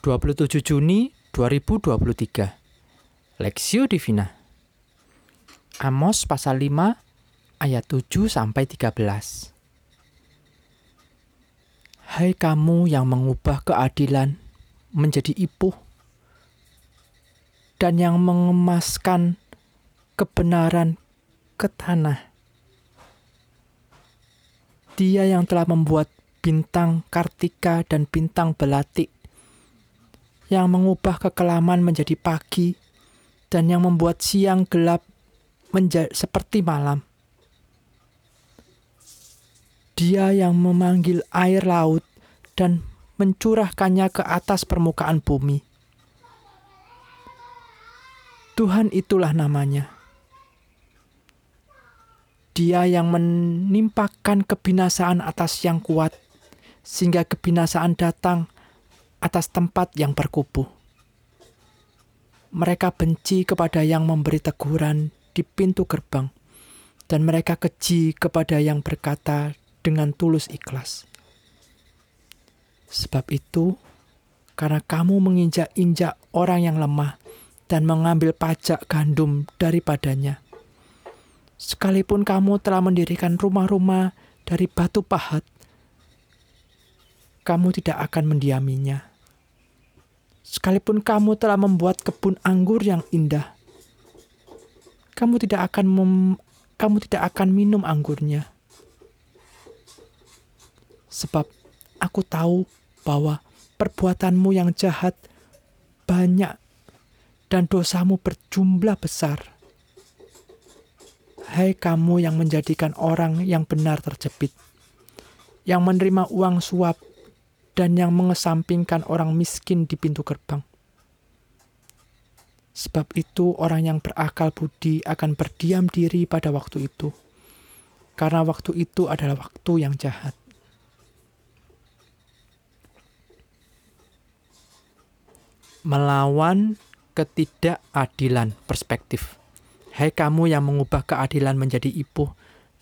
27 Juni 2023 Lexio Divina. Amos pasal 5 ayat 7 sampai 13 Hai kamu yang mengubah keadilan menjadi ipuh dan yang mengemaskan kebenaran ke tanah. Dia yang telah membuat bintang kartika dan bintang belatik yang mengubah kekelaman menjadi pagi, dan yang membuat siang gelap menjadi seperti malam. Dia yang memanggil air laut dan mencurahkannya ke atas permukaan bumi. Tuhan itulah namanya. Dia yang menimpakan kebinasaan atas yang kuat, sehingga kebinasaan datang atas tempat yang berkubu. Mereka benci kepada yang memberi teguran di pintu gerbang, dan mereka keji kepada yang berkata dengan tulus ikhlas. Sebab itu, karena kamu menginjak-injak orang yang lemah dan mengambil pajak gandum daripadanya, sekalipun kamu telah mendirikan rumah-rumah dari batu pahat, kamu tidak akan mendiaminya Sekalipun kamu telah membuat kebun anggur yang indah, kamu tidak akan mem, kamu tidak akan minum anggurnya. Sebab aku tahu bahwa perbuatanmu yang jahat banyak dan dosamu berjumlah besar. Hai kamu yang menjadikan orang yang benar terjepit, yang menerima uang suap dan yang mengesampingkan orang miskin di pintu gerbang. Sebab itu, orang yang berakal budi akan berdiam diri pada waktu itu, karena waktu itu adalah waktu yang jahat. Melawan ketidakadilan perspektif. Hai kamu yang mengubah keadilan menjadi ipuh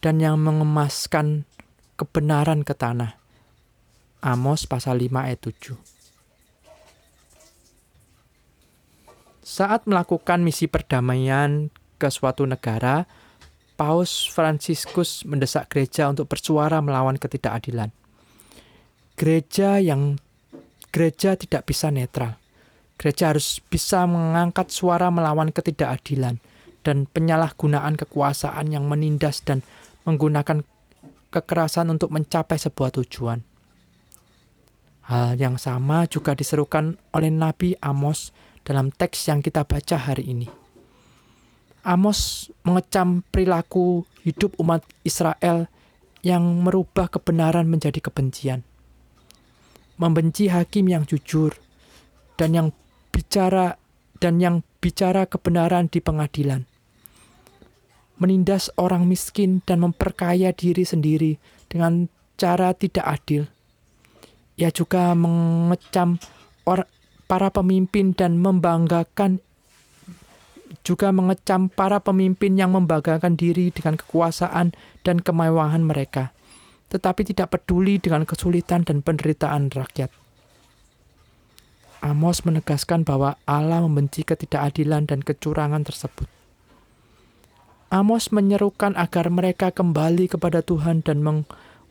dan yang mengemaskan kebenaran ke tanah Amos pasal 5 ayat 7. Saat melakukan misi perdamaian ke suatu negara, Paus Fransiskus mendesak gereja untuk bersuara melawan ketidakadilan. Gereja yang gereja tidak bisa netral. Gereja harus bisa mengangkat suara melawan ketidakadilan dan penyalahgunaan kekuasaan yang menindas dan menggunakan kekerasan untuk mencapai sebuah tujuan. Hal yang sama juga diserukan oleh Nabi Amos dalam teks yang kita baca hari ini. Amos mengecam perilaku hidup umat Israel yang merubah kebenaran menjadi kebencian. Membenci hakim yang jujur dan yang bicara dan yang bicara kebenaran di pengadilan. Menindas orang miskin dan memperkaya diri sendiri dengan cara tidak adil ia juga mengecam para pemimpin dan membanggakan juga mengecam para pemimpin yang membanggakan diri dengan kekuasaan dan kemewahan mereka, tetapi tidak peduli dengan kesulitan dan penderitaan rakyat. Amos menegaskan bahwa Allah membenci ketidakadilan dan kecurangan tersebut. Amos menyerukan agar mereka kembali kepada Tuhan dan meng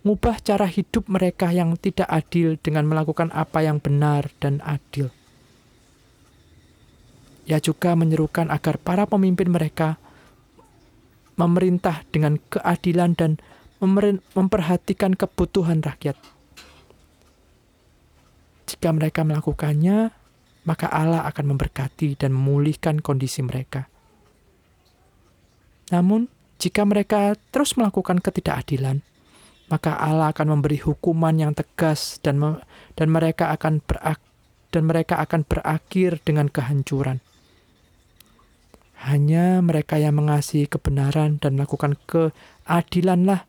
mengubah cara hidup mereka yang tidak adil dengan melakukan apa yang benar dan adil. Ia juga menyerukan agar para pemimpin mereka memerintah dengan keadilan dan memperhatikan kebutuhan rakyat. Jika mereka melakukannya, maka Allah akan memberkati dan memulihkan kondisi mereka. Namun, jika mereka terus melakukan ketidakadilan, maka Allah akan memberi hukuman yang tegas dan me dan mereka akan berak dan mereka akan berakhir dengan kehancuran. Hanya mereka yang mengasihi kebenaran dan melakukan keadilanlah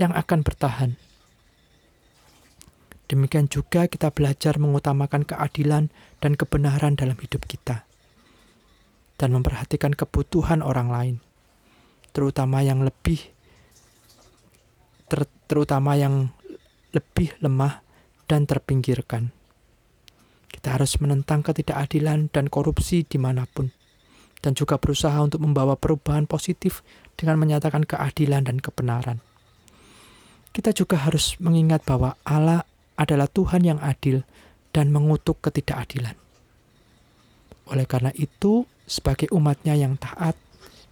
yang akan bertahan. Demikian juga kita belajar mengutamakan keadilan dan kebenaran dalam hidup kita dan memperhatikan kebutuhan orang lain, terutama yang lebih terutama yang lebih lemah dan terpinggirkan. Kita harus menentang ketidakadilan dan korupsi di mana pun, dan juga berusaha untuk membawa perubahan positif dengan menyatakan keadilan dan kebenaran. Kita juga harus mengingat bahwa Allah adalah Tuhan yang adil dan mengutuk ketidakadilan. Oleh karena itu, sebagai umatnya yang taat,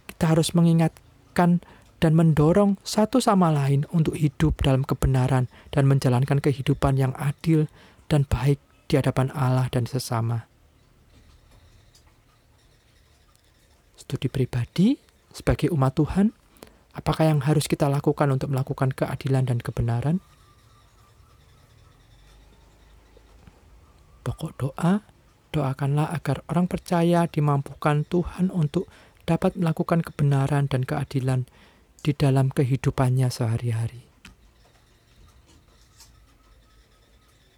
kita harus mengingatkan dan mendorong satu sama lain untuk hidup dalam kebenaran dan menjalankan kehidupan yang adil dan baik di hadapan Allah dan sesama. Studi pribadi sebagai umat Tuhan, apakah yang harus kita lakukan untuk melakukan keadilan dan kebenaran? Pokok doa Doakanlah agar orang percaya dimampukan Tuhan untuk dapat melakukan kebenaran dan keadilan di dalam kehidupannya sehari-hari.